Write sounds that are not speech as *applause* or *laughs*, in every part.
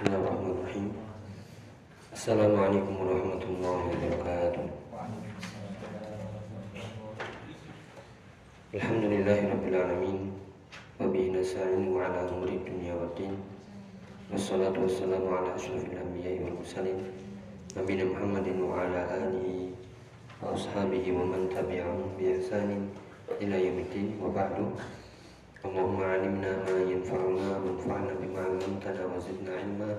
بسم الله الرحمن الرحيم السلام عليكم ورحمة الله وبركاته الحمد لله رب العالمين وبه نستعين على أمور الدنيا والدين والصلاة والسلام على أشرف الأنبياء والمرسلين نبينا محمد وعلى آله وأصحابه ومن تبعهم بإحسان إلى يوم الدين وبعده اللهم علمنا ما ينفعنا وانفعنا بما علمتنا وزدنا علما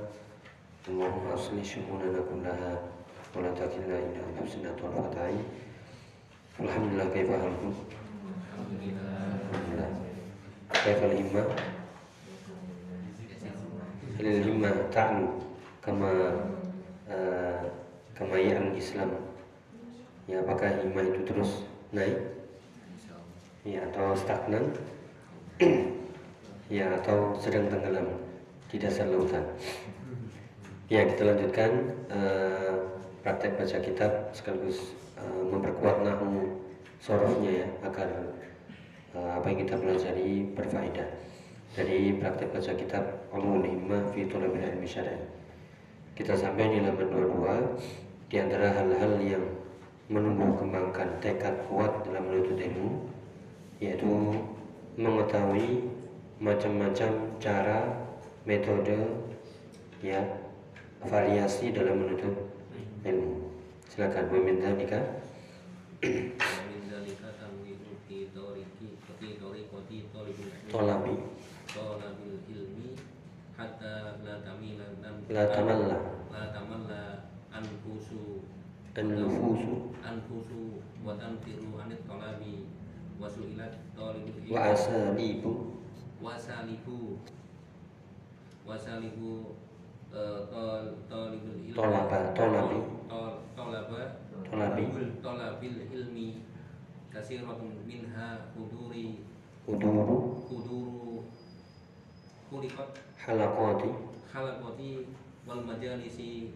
اللهم اصلح شؤوننا كلها ولا تكلنا الى انفسنا طرفة عين الحمد لله كيف حالكم؟ الحمد لله كيف الهمة؟ هل الهمة تعلو كما uh, كما يعلو الإسلام؟ Ya, apakah himmah itu terus naik? Ya, atau stagnan? *clears throat* ya atau sedang tenggelam di dasar lautan. Ya kita lanjutkan uh, praktek baca kitab sekaligus uh, memperkuat nahu sorofnya ya agar uh, apa yang kita pelajari berfaedah. Dari praktek baca kitab Ulumul Himmah fi Thalabil Ilmi Syar'i. Kita sampai di halaman 22 di antara hal-hal yang menumbuh kembangkan tekad kuat dalam menuntut ilmu yaitu mengetahui macam-macam cara, metode, ya, variasi dalam menuntut ilmu. Silakan meminta nikah. Tolabi. Tolabil ilmi hatta la tamila La tamalla. la tamalla anfusu An-nufusu anfusu wa tanfiru anit tolabi wa su'ilat talibul ilmi wa asalibu wasalibu wasalibu eh, tol talibul ilmi. Tolaba, tolabi. Tol- tolaba. Tolabi. tolabil ilmi. Kasiratun minha huduri. Uduru huduru. Kulikat Halakoti. Halakoti wal majalisi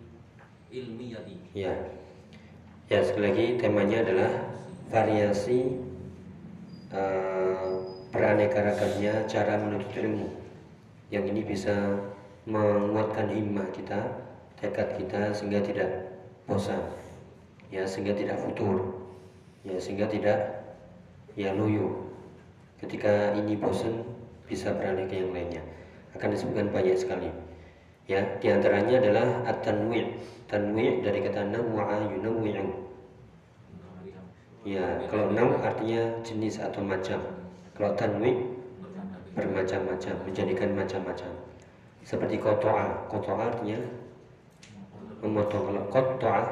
ilmiyati. Ya. Ya sekali lagi temanya adalah Variasi uh, Beraneka-ragamnya cara menuntut ilmu. Yang ini bisa menguatkan himmah kita Tekad kita sehingga tidak bosan. Ya sehingga tidak futur. Ya sehingga tidak Ya loyo. Ketika ini bosan Bisa beralih ke yang lainnya. Akan disebutkan banyak sekali. Ya, di antaranya adalah at-tanwi'. Tanwi' dari kata naw'a yunawwi'u. Ya, kalau naw artinya jenis atau macam. Kalau tanwi' bermacam-macam, menjadikan macam-macam. Seperti koto'a. Koto'a artinya memotong. Kalau koto'a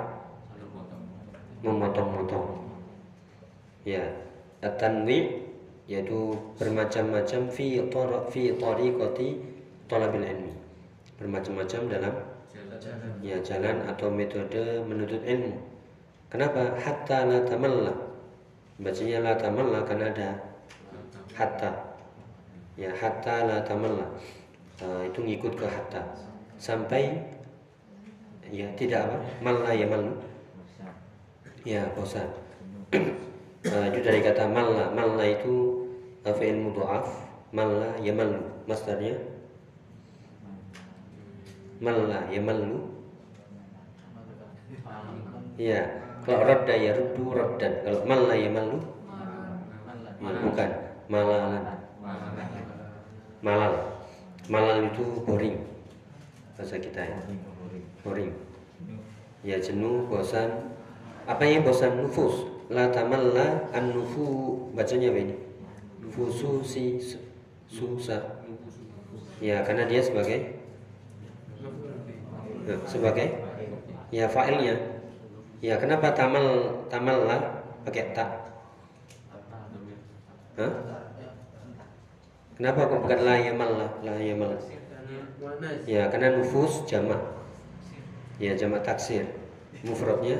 memotong-motong. Ya, at-tanwi' yaitu bermacam-macam fi tar- fi tariqati talabil ilmi. Bermacam-macam dalam ya jalan atau metode menuntut ilmu. Kenapa? Hatta la tamalla. Bacanya la tamalla karena ada hatta. Ya hatta la tamalla. Ah, itu ngikut ke hatta. Sampai ya tidak apa? Malla ya malu. Ya bosan. Ah, *clears throat* itu dari kata malla. Malla itu uh, fi'il mudha'af. Malla ya malu. Masdarnya malla ya malu. Ya, kalau radda ya ruddu raddan. Kalau malla ya malu, bukan malalan. Malal. Malal itu boring. Bahasa kita ya. Boring. Ya jenuh, bosan. Apa yang bosan? Nufus. La tamalla an nufu. Bacanya apa ini? Nufusu si su- susah. Ya, karena dia sebagai ya, sebagai ya fa'ilnya. Ya, kenapa tamal tamal lah pakai tak? Hah? Kenapa kok bukan la yamal lah, la yamal? Ya, karena nufus jamak. Ya, jamak taksir. Mufradnya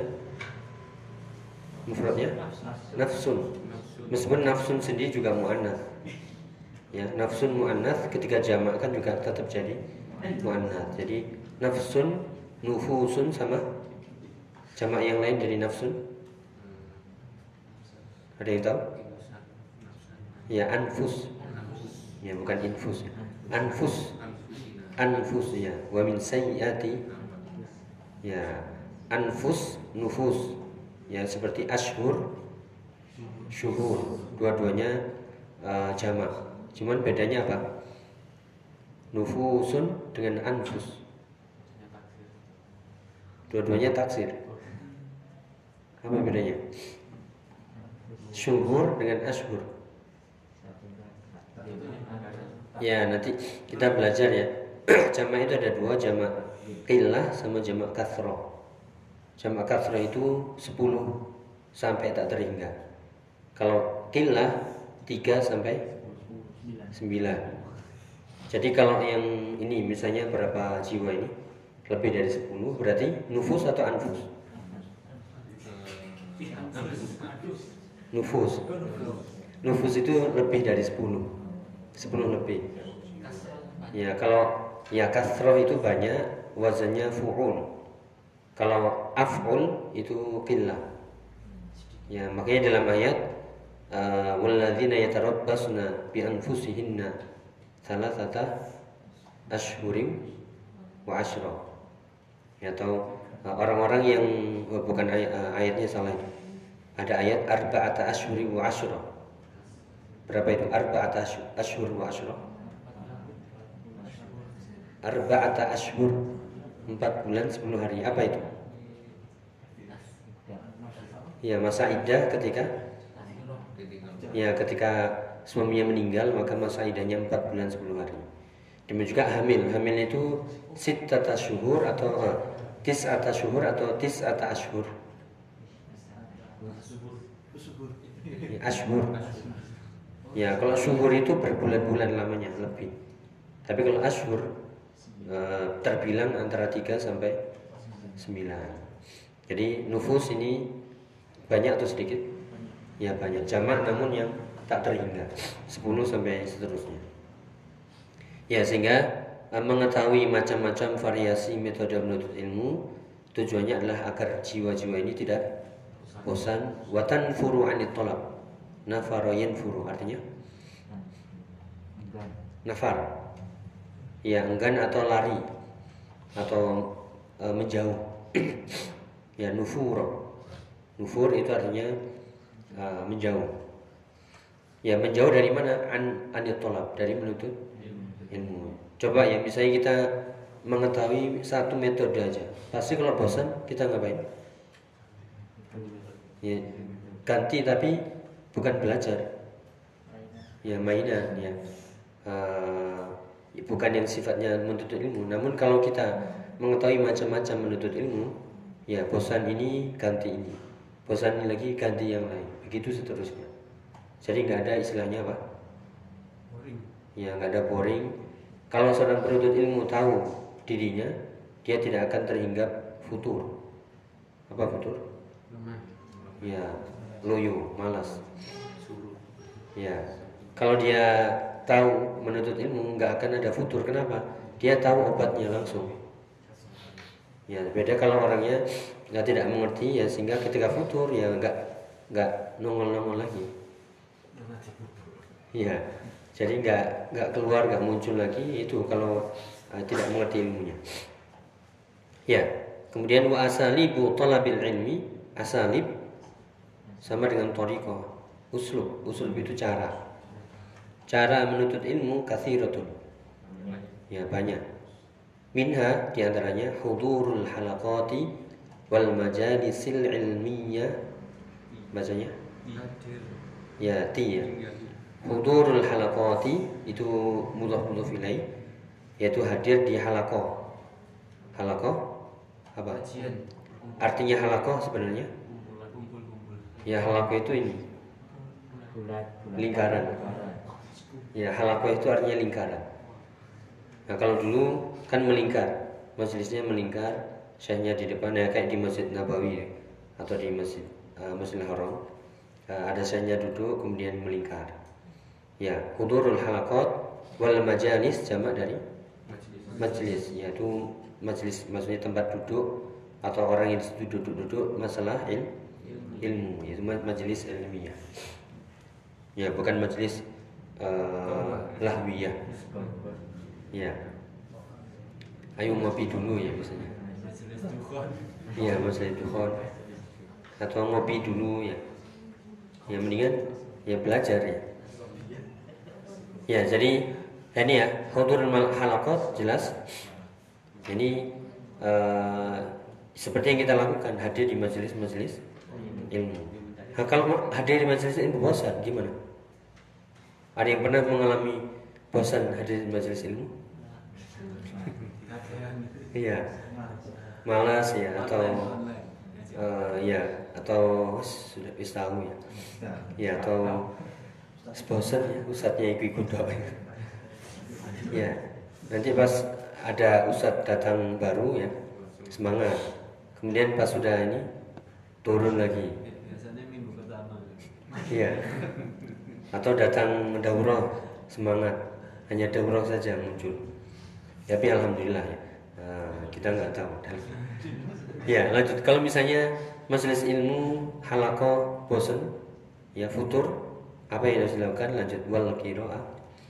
Mufradnya nafsun. Meskipun nafsun sendiri juga muannas. Ya, nafsun muannas ketika jamak kan juga tetap jadi muannas. Jadi nafsun, nufusun sama jamak yang lain dari nafsun. Ada yang tahu? Ya anfus. Ya bukan infus. Anfus. anfus ya wa min sayyiati ya anfus nufus ya seperti ashur syuhur dua-duanya uh, jamak cuman bedanya apa nufusun dengan anfus dua-duanya taksir apa bedanya? Syuhur dengan ashur. Ya nanti kita belajar ya. *clears throat* Jamak itu ada dua jamak qillah sama jamak kathroh jamak kathroh itu 10 sampai tak terhingga. Kalau qillah 3 sampai 9 jadi kalau yang ini misalnya berapa jiwa ini? Lebih dari 10 berarti nufus atau anfus nufus nufus itu lebih dari 10 10 lebih ya kalau Ya kasroh itu banyak wazannya fu'ul. Kalau af'ul itu qillah. Ya, makanya dalam ayat uh, walladzina yatarabbasna bi anfusihinna thalathata ashhurin wa ashra. Ya, atau uh, orang-orang yang oh, bukan ayat, ayatnya salah itu. Ada ayat arba'ata ashhurin wa ashra. Berapa itu? Arba'ata ashhur wa ashra arba'ata ashur empat bulan sepuluh hari. Apa itu? Ya masa iddah ketika? Ya ketika suaminya meninggal maka masa iddahnya empat bulan sepuluh hari. Demikian juga hamil. Hamil itu sit tata syuhur atau uh, tis ata syuhur atau tis ata ashur ya, ashur ya kalau syuhur itu berbulan-bulan lamanya lebih tapi kalau ashur Eh, terbilang antara 3 sampai 9. Jadi nufus ini banyak atau sedikit? Ya banyak. Jamak namun yang tak terhingga. 10 sampai seterusnya. Ya sehingga eh, mengetahui macam-macam variasi metode menuntut ilmu tujuannya adalah agar jiwa-jiwa ini tidak bosan watan furu anit tolak. Nafaroyen furu artinya? Nafar. Ya enggan atau lari. Atau e, menjauh. *clears throat* Ya nufur. Nufur itu artinya e, menjauh. Ya menjauh dari mana? An anitolab dari menuntut ilmu. Coba ya misalnya kita mengetahui satu metode aja. Pasti kalau bosan kita ngapain ya ganti tapi bukan belajar. Ya mainan ya. Uh, bukan yang sifatnya menuntut ilmu. Namun kalau kita mengetahui macam-macam menuntut ilmu ya bosan ini ganti ini. Bosan ini lagi ganti yang lain. Begitu seterusnya. Jadi nggak ada istilahnya apa? Boring. Ya nggak ada boring. Kalau seorang penuntut ilmu tahu dirinya dia tidak akan terhinggap futur. Apa futur ya loyo malas. Ya kalau dia tahu menuntut ilmu nggak akan ada futur. Kenapa? Dia tahu obatnya langsung. Ya beda kalau orangnya nggak tidak mengerti ya sehingga ketika futur ya nggak nggak nongol nongol lagi ya jadi nggak nggak keluar nggak muncul lagi itu kalau uh, tidak mengerti ilmunya. Ya kemudian wa asalibu talabil ilmi asalib sama dengan toriko uslub uslub itu cara Cara menuntut ilmu kathiratun. Ya banyak. Minha di antaranya hudurul halaqati wal majalisil ilmiyah. Bacanya? Ya, ti ya. Hudurul halaqati itu mudhaf mudhaf ilaih yaitu hadir di halaqah. Halaqah apa? Artinya halaqah sebenarnya? Ya halaqah itu ini. Lingkaran. Ya halako itu artinya lingkaran. Nah kalau dulu kan melingkar, majelisnya melingkar, syekhnya di depan ya kayak di Masjid Nabawi ya, atau di Masjid uh, Masjidil Haram. Uh, ada syekhnya duduk kemudian melingkar. Ya, hudurul halakot wal majalis jamak dari majelis yaitu majelis maksudnya tempat duduk atau orang yang duduk-duduk masalah il, ilmu yaitu majelis ilmiah. Ya, bukan majelis uh, lahwiyah. Ya. ayo ngopi dulu ya biasanya iya majelis dukhon atau ngopi dulu ya ya mendingan ya belajar ya ya jadi ini ya hudur halakot jelas ini uh, seperti yang kita lakukan hadir di majelis-majelis ilmu. Nah, kalau hadir di majelis ilmu bosan gimana? Ada yang pernah mengalami bosan hadir di majelis ilmu? Iya. Malas ya atau uh, ya atau sudah bisa tahu ya. Ya atau sponsor ya ustadznya ikut ikut doa ya nanti pas ada ustadz datang baru ya semangat. Kemudian pas sudah ini turun lagi iya atau datang daurah semangat hanya daurah saja muncul tapi alhamdulillah ya Nah, kita nggak tahu. Ya, lanjut. Kalau misalnya majelis ilmu halako bosen, ya futur, apa yang harus dilakukan? Lanjut wal kiroah.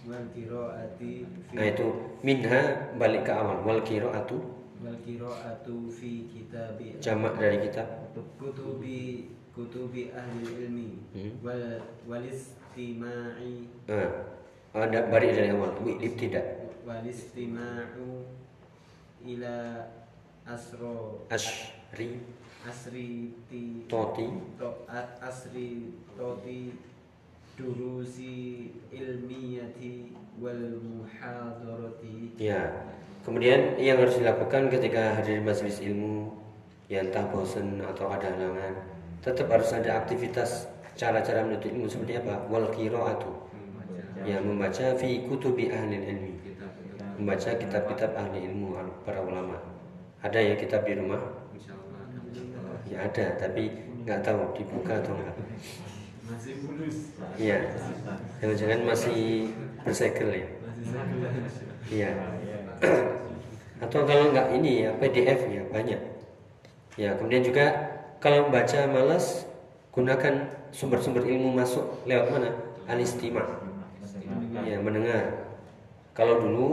Wal kiroati. Nah itu minha balik ke awal. Wal kiroatu. Wal kiroatu fi kitabi. Jamak dari kitab. Kutubi kutubi ahli ilmi. Hmm. Wal walistimai. Nah, ada balik dari awal. Ibtidak. Walistima'u ila asro asri asri ti toti to, asri toti durusi ilmiyati wal muhadarati ya kemudian yang harus dilakukan ketika hadir majelis ilmu yang entah bosan atau ada halangan tetap harus ada aktivitas cara-cara menuntut ilmu seperti apa wal qiraatu ya membaca fi kutubi ahli ilmi membaca kitab-kitab ahli ilmu para ulama. Ada ya kitab di rumah? Ya ada, tapi nggak tahu dibuka atau enggak. Masih mulus. Iya. Jangan-jangan masih bersegel ya. Iya. atau kalau nggak ini ya PDF ya banyak. Ya kemudian juga kalau membaca malas gunakan sumber-sumber ilmu masuk lewat mana? Alistima. Ya mendengar. Kalau dulu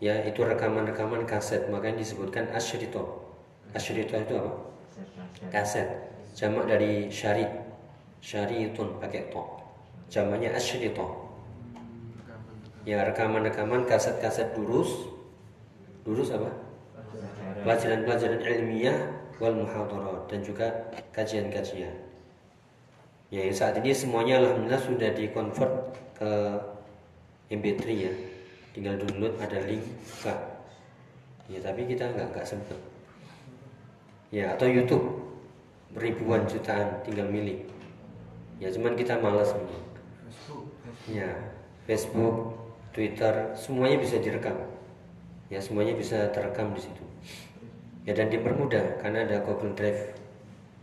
ya itu rekaman-rekaman kaset makanya disebutkan asyrito asyrito itu apa? Kaset. Jamak dari syarit syaritun pakai to. Jamaknya asyrito ya rekaman-rekaman kaset-kaset durus. Durus apa? Pelajaran-pelajaran ilmiah wal muhadarat dan juga kajian-kajian. Ya saat ini semuanya alhamdulillah sudah dikonvert ke MP3 ya. Tinggal download ada link buka ya tapi kita nggak nggak sempet. Ya atau YouTube. Ribuan jutaan tinggal milih. Ya cuman kita malas memang ya Facebook Twitter semuanya bisa direkam. Ya semuanya bisa terekam di situ ya dan dipermudah karena ada Google Drive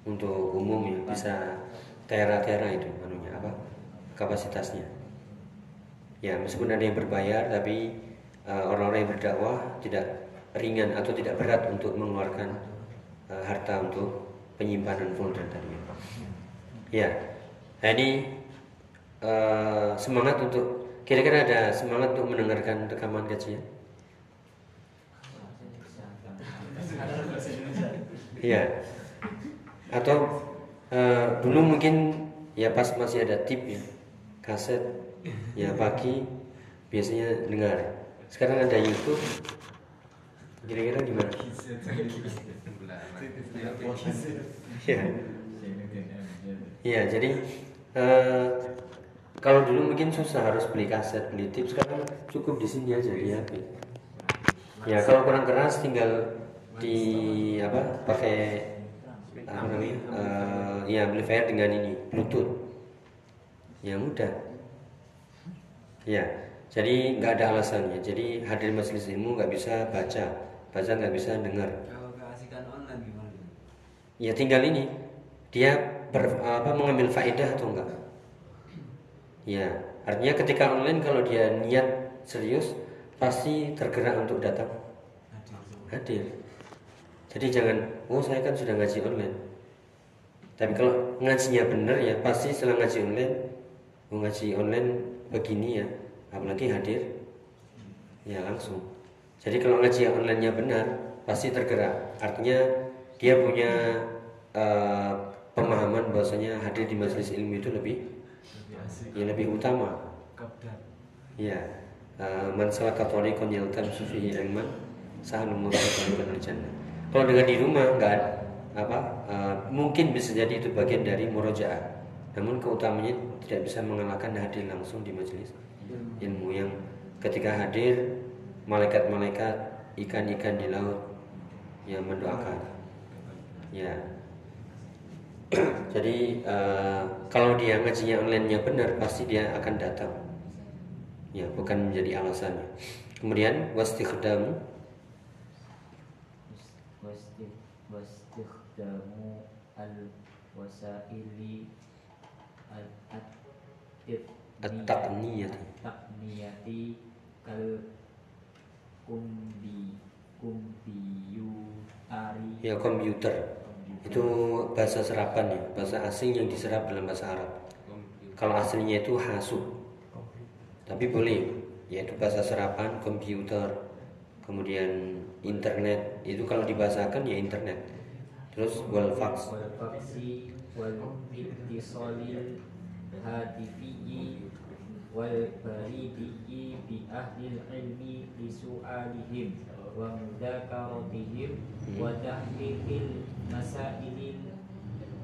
untuk umum ya bisa tera-tera itu anunya apa kapasitasnya. Ya meskipun ada yang berbayar tapi uh, orang-orang yang berdakwah tidak ringan atau tidak berat untuk mengeluarkan uh, harta untuk penyimpanan folder tadi ya. Nah ini uh, semangat untuk kira-kira ada semangat untuk mendengarkan rekaman kajian ya atau uh, dulu mungkin ya pas masih ada tip ya kaset ya pagi biasanya dengar. Sekarang ada YouTube. Kira-kira gimana? Ya ya jadi uh, kalau dulu mungkin susah harus beli kaset beli tips sekarang cukup di sini aja di HP ya kalau kurang keras tinggal di apa pakai apa namanya uh, ya amplifier dengan ini Bluetooth ya mudah Ya, jadi nggak ada alasannya. Jadi hadir majelis ilmu nggak bisa baca, baca nggak bisa dengar. Kalau keasikan online gimana? Ya tinggal ini, dia ber, apa mengambil faedah atau enggak? Ya, artinya ketika online kalau dia niat serius pasti tergerak untuk datang hadir. Jadi jangan, oh saya kan sudah ngaji online. Tapi kalau ngajinya benar ya pasti setelah ngaji online, mau ngaji online begini ya apalagi hadir ya langsung Jadi kalau ngaji yang online-nya benar, pasti tergerak. Artinya dia punya uh, pemahaman bahwasanya hadir di majelis ilmu itu lebih ya lebih utama. Ya. Uh, man salaka tariqan yaltamisu fihi ilman sahalun mutaqabbalun jannah. Kalau dengan di rumah nggak apa uh, mungkin bisa jadi itu bagian dari murojaah. Namun keutamanya tidak bisa mengalahkan hadir langsung di majelis ilmu yang ketika hadir malaikat-malaikat ikan-ikan di laut yang mendoakan. Ya. *clears throat* Jadi uh, kalau dia ngajinya online-nya benar pasti dia akan datang. Ya bukan menjadi alasannya. Kemudian wastikhdam wastikhdamu al wasaili al at-taqniyah takniyati kal kumbi kumbiyutari ya komputer. Itu bahasa serapan ya. Bahasa asing yang diserap dalam bahasa Arab. Kalau aslinya itu hasub tapi boleh. Yaitu bahasa serapan komputer kemudian internet. Itu kalau dibahasakan ya internet terus wal fax wal faksi wal ittisalil hatifiyyi wal baridiyyi bi ahlil ilmi li su'alihim wa mudakaratihim wa tahqiqil masailil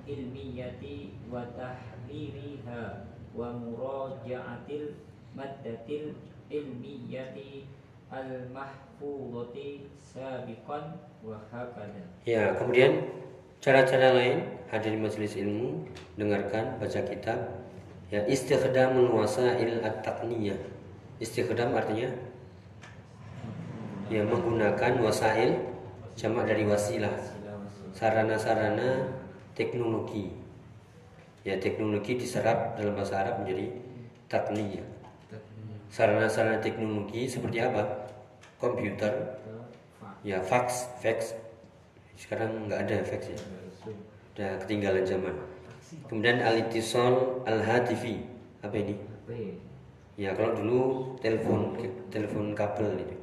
ilmiyati wa tahririha wa muraja'atil maddatil ilmiyati al mahfudati sabiqan wa ya kemudian cara-cara lain hadir di majelis ilmu dengarkan baca kitab. Ya istikhdamul wasail at-taqniyah. Istikhdam artinya ya menggunakan wasail jamak dari wasilah. Sarana-sarana teknologi. Ya teknologi diserap dalam bahasa Arab menjadi takniyah sarana-sarana teknologi seperti apa? Komputer? Ya fax fax. Sekarang nggak ada fax ya? Udah ketinggalan zaman. Kemudian al-ittisal al-hatifi apa ini? Ya kalau dulu telepon telepon kabel itu.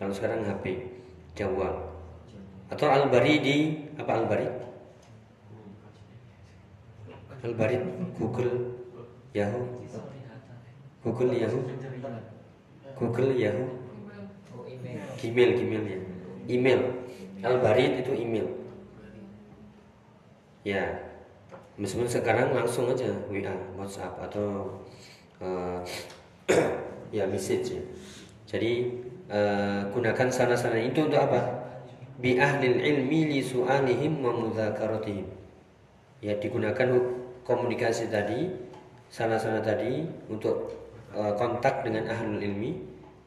Kalau sekarang HP jawab atau al-baridi apa al-barid al-barid Google Yahoo Google Yahoo. Google Yahoo. Gmail Gmail ya. Email. Al-barid itu email. Ya. Meskipun sekarang langsung aja WA WhatsApp atau eh, *clears throat* ya message ya. Jadi eh, gunakan sana-sana itu untuk apa? Bi ahlil ilmi li su'alihim wa mudzakarotihim. Ya digunakan komunikasi tadi sana-sana tadi untuk eh, kontak dengan ahlul ilmi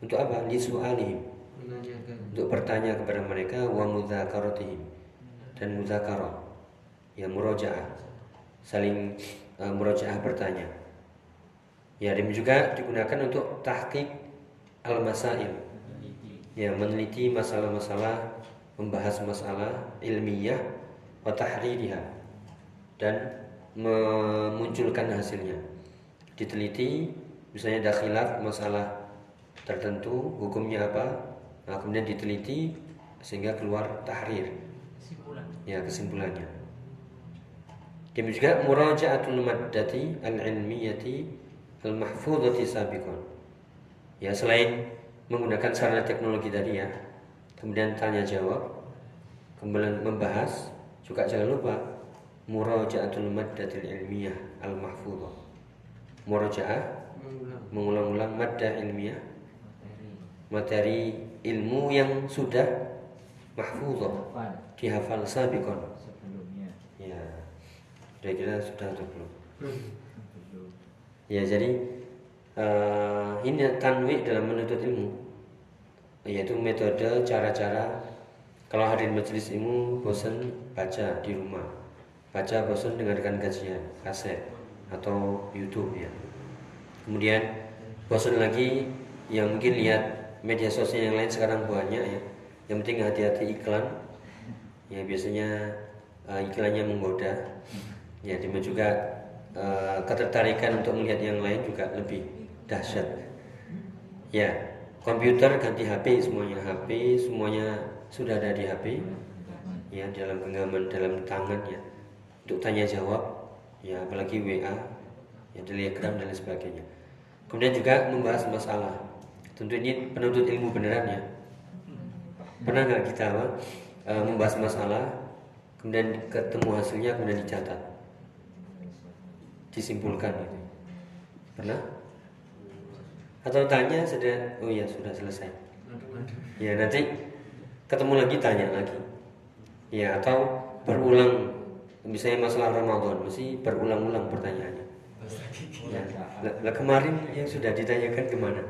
untuk apa? Li su'alihim. Menanyakan. untuk bertanya kepada mereka wa mudzakaratihim dan mudzakarah. Ya murojaah saling uh, murojaah bertanya. Ya dan juga digunakan untuk tahqiq al masail ya meneliti masalah-masalah membahas masalah ilmiah wa tahririha dan memunculkan hasilnya. Diteliti misalnya ada khilaf masalah tertentu hukumnya apa nah, kemudian diteliti sehingga keluar tahrir ya kesimpulannya Demikian juga muraja'atul maddati al-ilmiyati al-mahfudhati sabiqan. Ya selain menggunakan sarana teknologi tadi ya, kemudian tanya jawab, kemudian membahas, juga jangan lupa muraja'atul maddatil ilmiyah al-mahfudhah. Muraja'ah. Mengulang-ulang. Maddah ilmiah. Materi ilmu yang sudah mahfudhah Hafal dihafal sebelumnya. Ya, kira-kira sudah atau belum? Ya, jadi eh, ini tanwi dalam menuntut ilmu, yaitu metode cara-cara. Kalau hadir majelis ilmu bosan baca di rumah, baca bosan dengarkan kajian kaset atau YouTube ya. Kemudian bosan lagi yang mungkin lihat media sosial yang lain sekarang banyak ya. Yang penting hati-hati iklan. Ya biasanya eh, iklannya menggoda. Ya, demikian juga eh, ketertarikan untuk melihat yang lain juga lebih dahsyat. Ya, komputer ganti HP semuanya HP semuanya sudah ada di HP ya dalam genggaman dalam tangan ya untuk tanya jawab ya apalagi WA ya telegram dan lain sebagainya. Kemudian juga membahas masalah. Tentu ini penuntut ilmu beneran ya. Pernah nggak kita e, membahas masalah kemudian ketemu hasilnya kemudian dicatat? Disimpulkan gitu. Pernah? Atau tanya sudah oh ya sudah selesai. Ya nanti ketemu lagi tanya lagi. Ya atau berulang. Misalnya masalah Ramadan mesti berulang-ulang pertanyaannya ya. Lah kemarin yang sudah ditanyakan ke mana?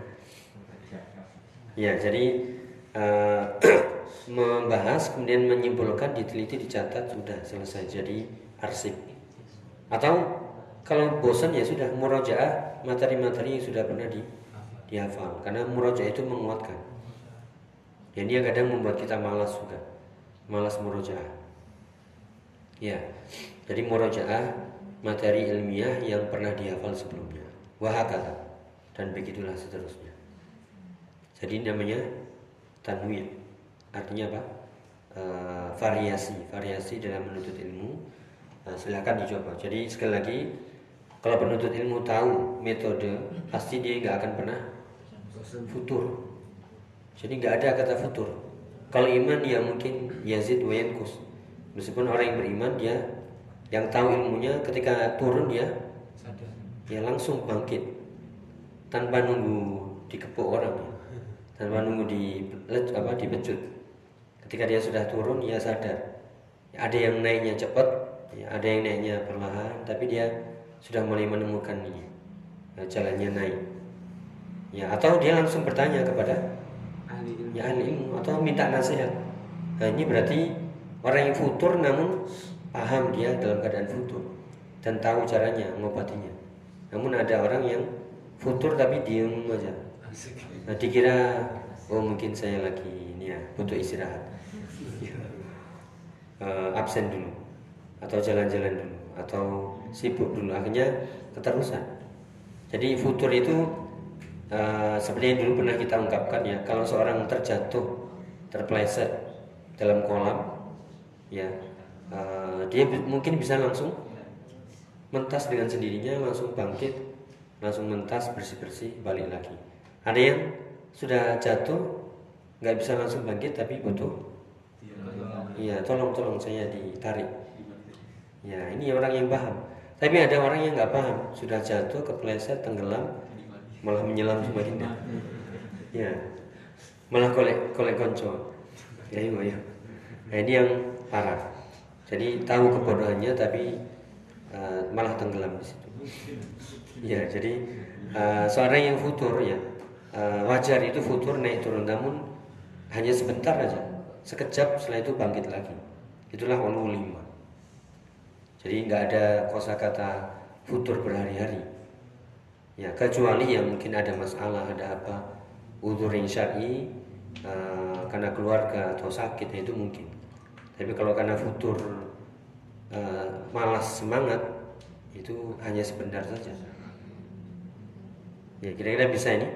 Ya jadi uh, *clears throat* membahas kemudian menyimpulkan diteliti dicatat sudah selesai. Jadi arsip. Atau kalau bosan ya sudah murojaah materi-materi yang sudah pernah di dihafal. Karena murojaah itu menguatkan. Ya, ini yang kadang membuat kita malas juga, malas murojaah. Ya, jadi murojaah materi ilmiah yang pernah dihafal sebelumnya. Wahakata dan begitulah seterusnya. Jadi namanya tanwir. Artinya apa? E, variasi, variasi dalam menuntut ilmu. Nah, silakan dicoba. Jadi sekali lagi, kalau penuntut ilmu tahu metode, pasti dia nggak akan pernah futur. Jadi nggak ada kata futur. Kalau iman ya mungkin yazid wa yankus. Meskipun orang yang beriman dia yang tahu ilmunya ketika turun dia ya langsung bangkit. Tanpa nunggu dikepuk orang tanpa nunggu di apa dipecut. Ketika dia sudah turun dia sadar. Ada yang naiknya cepat ya, ada yang naiknya perlahan tapi dia sudah mulai menemukan ini jalannya naik. Ya atau dia langsung bertanya kepada ahli ilmu, ya, ahli ilmu atau minta nasihat. Nah, ini berarti orang yang futur namun paham dia dalam keadaan futur dan tahu caranya mengobatinya. Namun ada orang yang futur tapi diem aja. Nah, dikira oh mungkin saya lagi ini ya butuh istirahat. Uh, *laughs* absen dulu atau jalan-jalan dulu atau sibuk dulu. Akhirnya keterusan. Jadi futur itu uh, seperti yang dulu pernah kita ungkapkan ya kalau seorang terjatuh terpleset dalam kolam ya uh, dia mungkin bisa langsung mentas dengan sendirinya langsung bangkit langsung mentas bersih bersih balik lagi ada yang sudah jatuh nggak bisa langsung bangkit tapi butuh iya tolong tolong saya ditarik ya ini orang yang paham tapi ada orang yang nggak paham sudah jatuh kepleset tenggelam malah menyelam semakin dah. Ya. Malah kolek kolek konco. Ya, iya, ini yang parah. Jadi tahu kebodohannya tapi uh, malah tenggelam di situ. Ya, jadi uh, seorang yang futur ya uh, wajar itu futur naik turun namun hanya sebentar aja. Sekejap setelah itu bangkit lagi. Itulah ulul lima. Jadi nggak ada kosakata futur berhari-hari ya kecuali yang mungkin ada masalah ada apa udurin syar'i uh, karena keluarga atau sakit ya itu mungkin tapi kalau karena futur uh, malas semangat itu hanya sebentar saja. Ya kira-kira bisa ini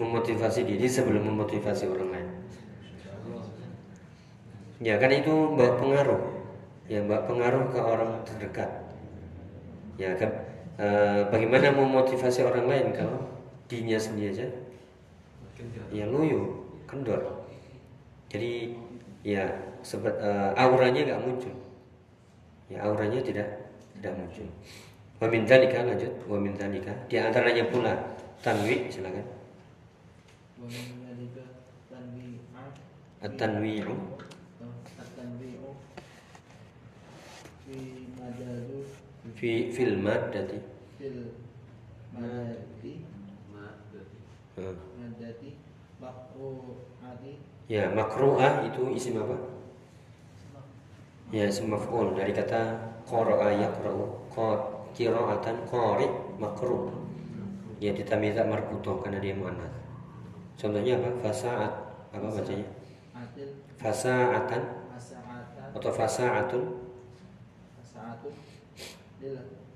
memotivasi diri sebelum memotivasi orang lain. Ya kan itu bawa pengaruh. Ya bawa pengaruh ke orang terdekat. Ya kan Eh, bagaimana memotivasi orang lain kalau dinya sendiri aja ya loyo kendor. Jadi ya sebet, uh, auranya nggak muncul. Ya auranya tidak tidak muncul. Wa min dzalika lanjut. Wa min dzalika. Di antaranya pula tanwi silakan. At-tanwi'u. At-tanwi'u. Fi majalu fi fil maddati. Fil madati madati makru'ati. Ya makru'ah itu isim apa ya yes, dari kata qara'a yaqra'u kiro qira'atan kori makruh. Hmm. Ya kita minta marbuto karena dia muannats contohnya apa? Fasaat. Apa bacanya? Fasaatan. Atau fasaatun. Fasaatun.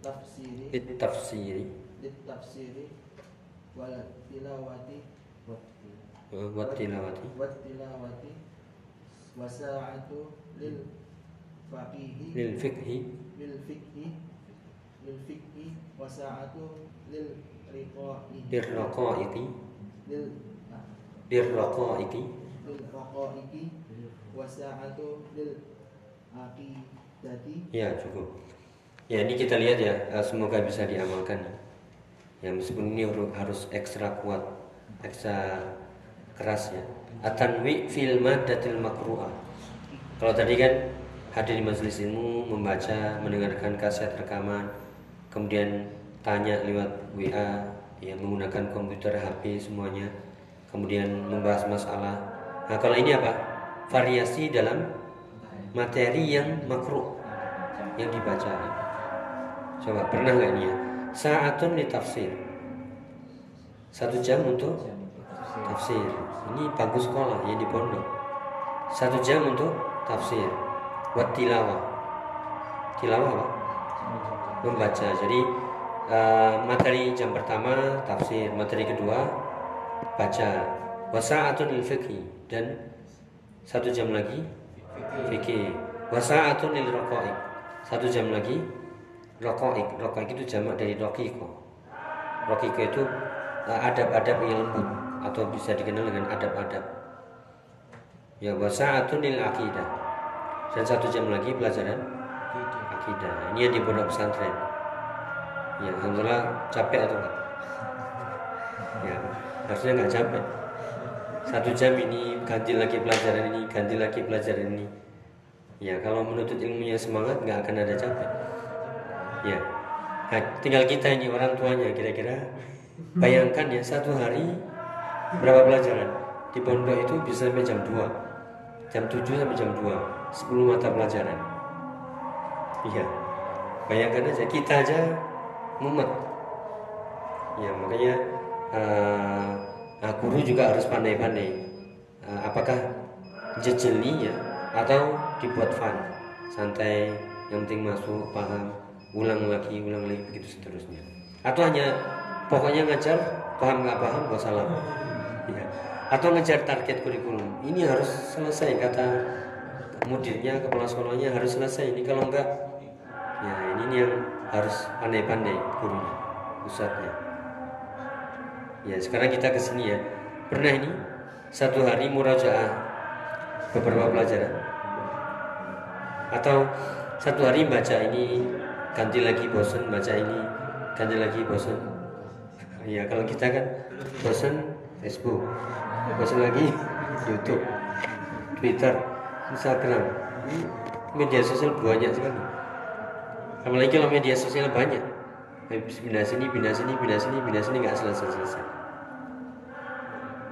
Tafsiri tafsiri tafsiri wal tilawati wat tilawati wat tilawati wasaatu lil faqihi lil fiqhi lil fiqhi lil fiqhi wa sa'atu lil riqa'i lil raqa'iti lil lil raqa'iti lil raqa'iti wa sa'atu lil aqidati ya cukup. Ya ini kita lihat ya eh, semoga bisa diamalkan ya. Ya meskipun ini harus ekstra kuat ekstra keras ya. Atanwi fil madatil makruah. Kalau tadi kan hadir di majelis ilmu, membaca, mendengarkan kaset rekaman, kemudian tanya lewat WA, ya menggunakan komputer, HP semuanya, kemudian membahas masalah. Nah kalau ini apa? Variasi dalam materi yang makruh yang dibaca. Coba pernah nggak ini ya? Saatun di tafsir. Satu jam untuk tafsir. Ini bagus sekolah ya di pondok. Satu jam untuk tafsir. Buat tilawah. Tilawah apa? Membaca. Jadi eh, materi jam pertama tafsir, materi kedua baca. Wasa'atun lil fiqhi dan satu jam lagi fikih. Wasa'atun lil raqaiq. Satu jam lagi raqaiq. Raqaiq itu jamak dari raqiqah. Raqiqah itu eh, adab-adab yang lembut atau bisa dikenal dengan adab-adab. Ya wasa'atun lil aqidah. Dan satu jam lagi pelajaran akidah. Ini yang di pondok pesantren. Ya, alhamdulillah capek atau enggak? Ya, harusnya nggak capek. Satu jam ini ganti lagi pelajaran ini, ganti lagi pelajaran ini. Ya, kalau menuntut ilmunya semangat nggak akan ada capek. Ya, nah, tinggal kita ini orang tuanya kira-kira bayangkan ya satu hari berapa pelajaran di pondok itu bisa sampai jam 2 jam 7 sampai jam 2 10 mata pelajaran. Iya. Bayangkan aja kita aja mumet. Ya makanya nah, guru juga harus pandai-pandai. Eh, apakah jejeli ya atau dibuat fun? Santai yang penting masuk paham ulang lagi ulang lagi begitu seterusnya. Atau hanya pokoknya ngajar paham nggak paham gak salah. Ya. Atau ngejar target kurikulum. Ini harus selesai kata mudirnya kepala sekolahnya harus selesai. Ini kalau enggak ya ini yang harus pandai-pandai gurunya pusatnya. Ya sekarang kita ke sini ya. Pernah ini satu hari murajaah beberapa pelajaran? Atau satu hari baca ini ganti lagi bosan baca ini ganti lagi bosan ya kalau kita kan bosan Facebook bosan lagi. YouTube Twitter Instagram. Media sosial banyak sekali. Apalagi kalau media sosial banyak. Habis pindah sini pindah sini pindah sini pindah sini nggak selesai selesai.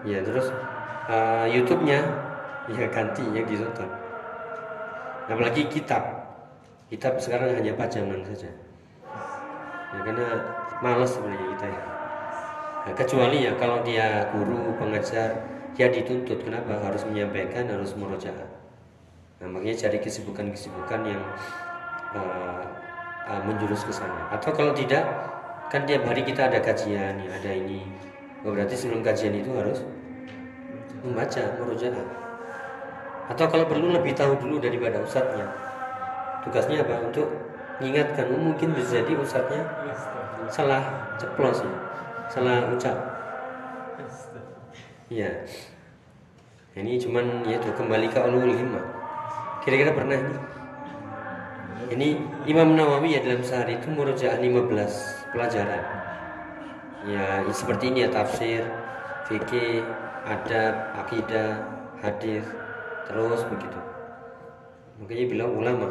Ya terus uh, YouTube-nya ya ganti yang ditonton apalagi kitab. Kitab sekarang hanya pajangan saja. Ya karena malas sebenarnya kita ya Nah, kecuali ya kalau dia guru pengajar dia dituntut. Kenapa? Harus menyampaikan harus murojaah nah, makanya cari kesibukan-kesibukan yang uh, uh, menjurus ke sana. Atau kalau tidak kan tiap hari kita ada kajian ya, ada ini. Oh, berarti sebelum kajian itu harus membaca murojaah atau kalau perlu lebih tahu dulu daripada ustadznya. Tugasnya apa? Untuk mengingatkan. Oh, mungkin bisa jadi ustadznya salah ceplos ya salah ucap. Iya. Ini cuman ya tuh kembali ke ulul himmah kira-kira pernah ini? Ini Imam Nawawi ya dalam sehari itu murojaah 15 pelajaran. Ya seperti ini ya tafsir fikih adab akidah hadis terus begitu. Makanya bilang ulama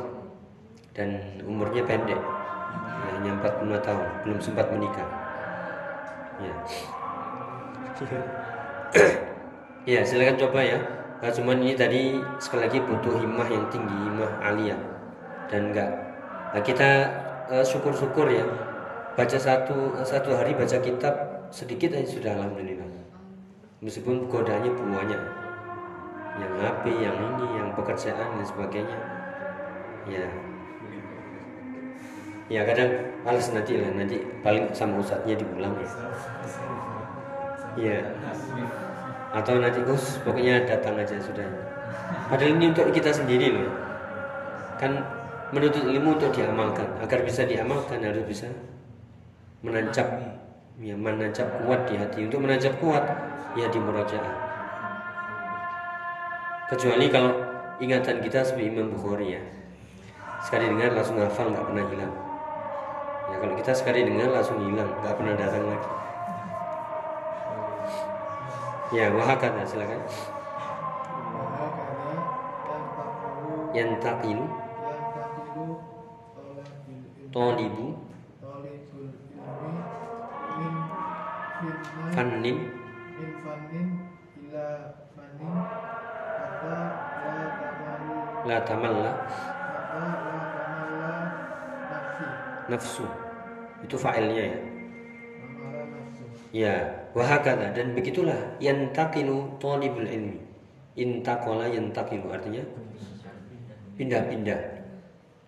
dan umurnya pendek. Ya, hanya 45 tahun belum sempat menikah ya *coughs* ya silakan coba ya. Nah, cuman ini tadi sekali lagi butuh himmah yang tinggi himmah aliyah. Dan enggak. Nah, kita eh, syukur-syukur ya. Baca satu satu hari baca kitab sedikit aja sudah alhamdulillah. Meskipun godanya banyak. Yang HP yang ini yang pekerjaan dan sebagainya. Ya ya kadang males nanti lah nanti paling sama ustadznya diulang ya. Iya. atau nanti us pokoknya datang aja sudah. Padahal ini untuk kita sendiri loh. Kan menuntut ilmu untuk diamalkan. Agar bisa diamalkan harus bisa menancap ya menancap kuat di hati. Untuk menancap kuat ya di murajaah kecuali kalau ingatan kita seperti Imam Bukhari ya. Sekali dengar langsung hafal nggak pernah hilang ya kalau kita sekali dengar langsung hilang nggak pernah datang lagi. Ya wahakata silakan. Wahakana yang Talibul ilmi min fitnah fannin ila la tamalla nafsu itu fa'ilnya ya Ya, wahakata dan begitulah yantaqilu talibul ilmi. Intaqala yantaqilu artinya pindah-pindah.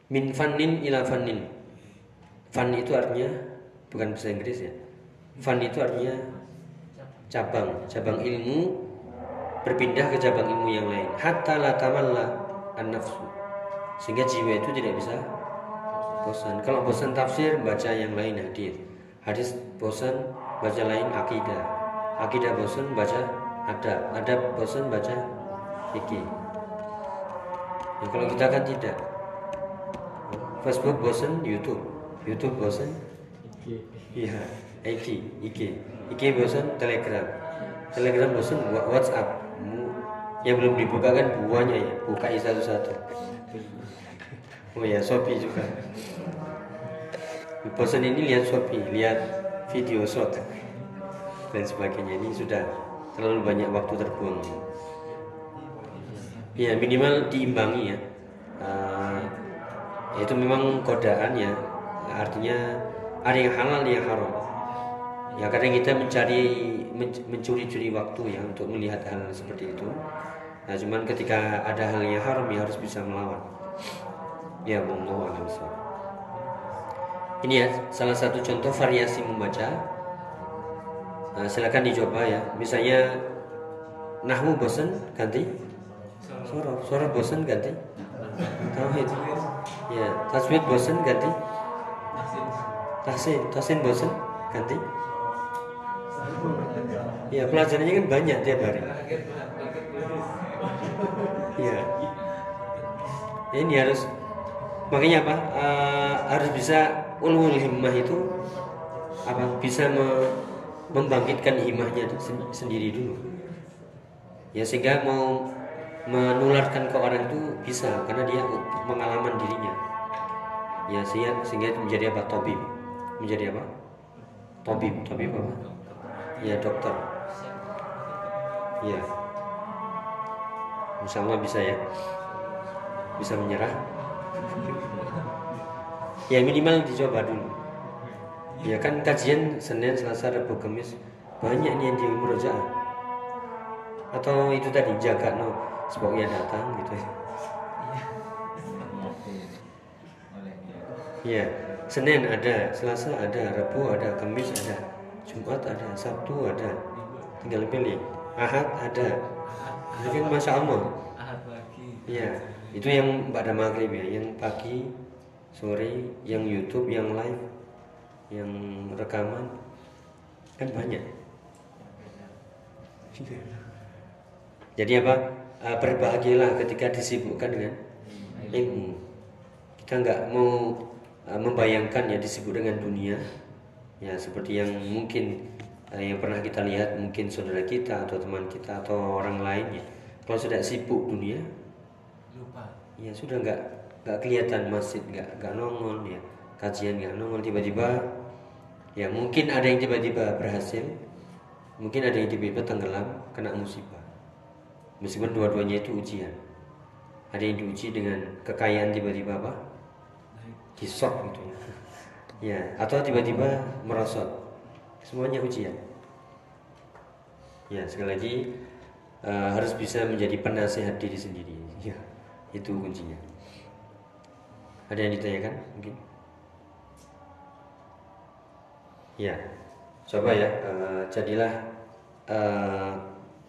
Min fannin ila fannin. Fan itu artinya bukan bahasa Inggris ya. Fan itu artinya cabang, cabang ilmu berpindah ke cabang ilmu yang lain. Hatta la tamalla an-nafsu. Sehingga jiwa itu tidak bisa bosan. Kalau bosan tafsir baca yang lain hadis. Hadis bosan baca lain akidah. Akidah bosan baca adab. Adab bosan baca fikih. Ya, kalau kita kan tidak. Facebook bosan YouTube. YouTube bosan Iya, IG, IG, IG bosan Telegram, Telegram bosan WhatsApp. Yang belum dibuka kan buahnya ya, bukai satu-satu. Oh ya, Shopee juga. Bosan ini lihat Shopee, lihat video shot dan sebagainya. Ini sudah terlalu banyak waktu terbuang. Ya minimal diimbangi ya. Eh, itu memang godaan ya. Artinya ada yang halal yang haram. Ya kadang kita mencari men- mencuri-curi waktu ya untuk melihat hal seperti itu. Nah cuman ketika ada hal yang haram ya harus bisa melawan. Ya Allah alam. Ini ya salah satu contoh variasi membaca. Nah, silakan dicoba ya. Misalnya nahwu bosan ganti sorof, sorof bosan ganti tauhid. Ya, tasbih bosan ganti tahsin, tahsin bosan ganti. Ya, pelajarannya kan banyak tiap hari. Iya. Ini harus makanya apa? Eh, harus bisa ulul himmah itu apa? Bisa me- membangkitkan himmahnya sen- sendiri dulu. Ya sehingga mau menularkan ke orang itu bisa karena dia pengalaman dirinya. Ya sehingga sehingga itu menjadi apa? Tobib. Menjadi apa? Tobib, tobib apa? Ya dokter. Ya. Insya Allah bisa ya. Bisa menyerah. Ya minimal dicoba dulu. Ya kan kajian Senin, Selasa, Rabu, Kamis banyak nih yang di murojaah. Atau itu tadi jaga no, sebabnya datang gitu ya. Ya, Senin ada, Selasa ada, Rabu ada, Kamis ada, Jumat ada, Sabtu ada. Tinggal pilih. Ahad ada. Itu kan masya Allah. Ahad pagi. Ya, itu yang pada maghrib ya, yang pagi, sore, yang YouTube, yang live, yang rekaman, kan banyak. Jadi apa? Eh, Berbahagialah ketika disibukkan dengan ilmu. Kita nggak mau eh, membayangkan ya disibuk dengan dunia, ya seperti yang mungkin eh, yang pernah kita lihat mungkin saudara kita atau teman kita atau orang lain ya. Kalau sudah sibuk dunia, Lupa. ya sudah nggak nggak kelihatan masjid nggak nggak nongol ya. Kajian nggak nongol tiba-tiba ya mungkin ada yang tiba-tiba berhasil mungkin ada yang tiba-tiba tenggelam kena musibah. Meskipun dua-duanya itu ujian. Ada yang diuji dengan kekayaan tiba-tiba apa? Disok gitu ya. *laughs* Ya atau tiba-tiba merosot. Semuanya ujian. Ya sekali lagi eh, harus bisa menjadi penasehat diri sendiri. *laughs* Ya itu kuncinya ada yang ditanyakan mungkin ya coba ya eh, jadilah eh,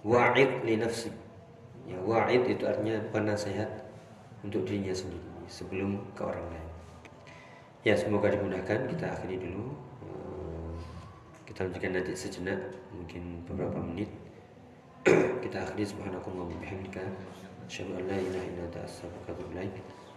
wa'id li nafsi. Ya, wa'id itu artinya penasehat untuk dirinya sendiri sebelum ke orang lain. Ya, semoga dimudahkan. Kita akhiri dulu. Eh, Kita lanjutkan nanti sejenak, mungkin beberapa menit. *clears throat* Kita akhiri subhanakallah wa bihamdika. Asyhadu an la ilaha illa anta astaghfiruka wa atubu ilaik.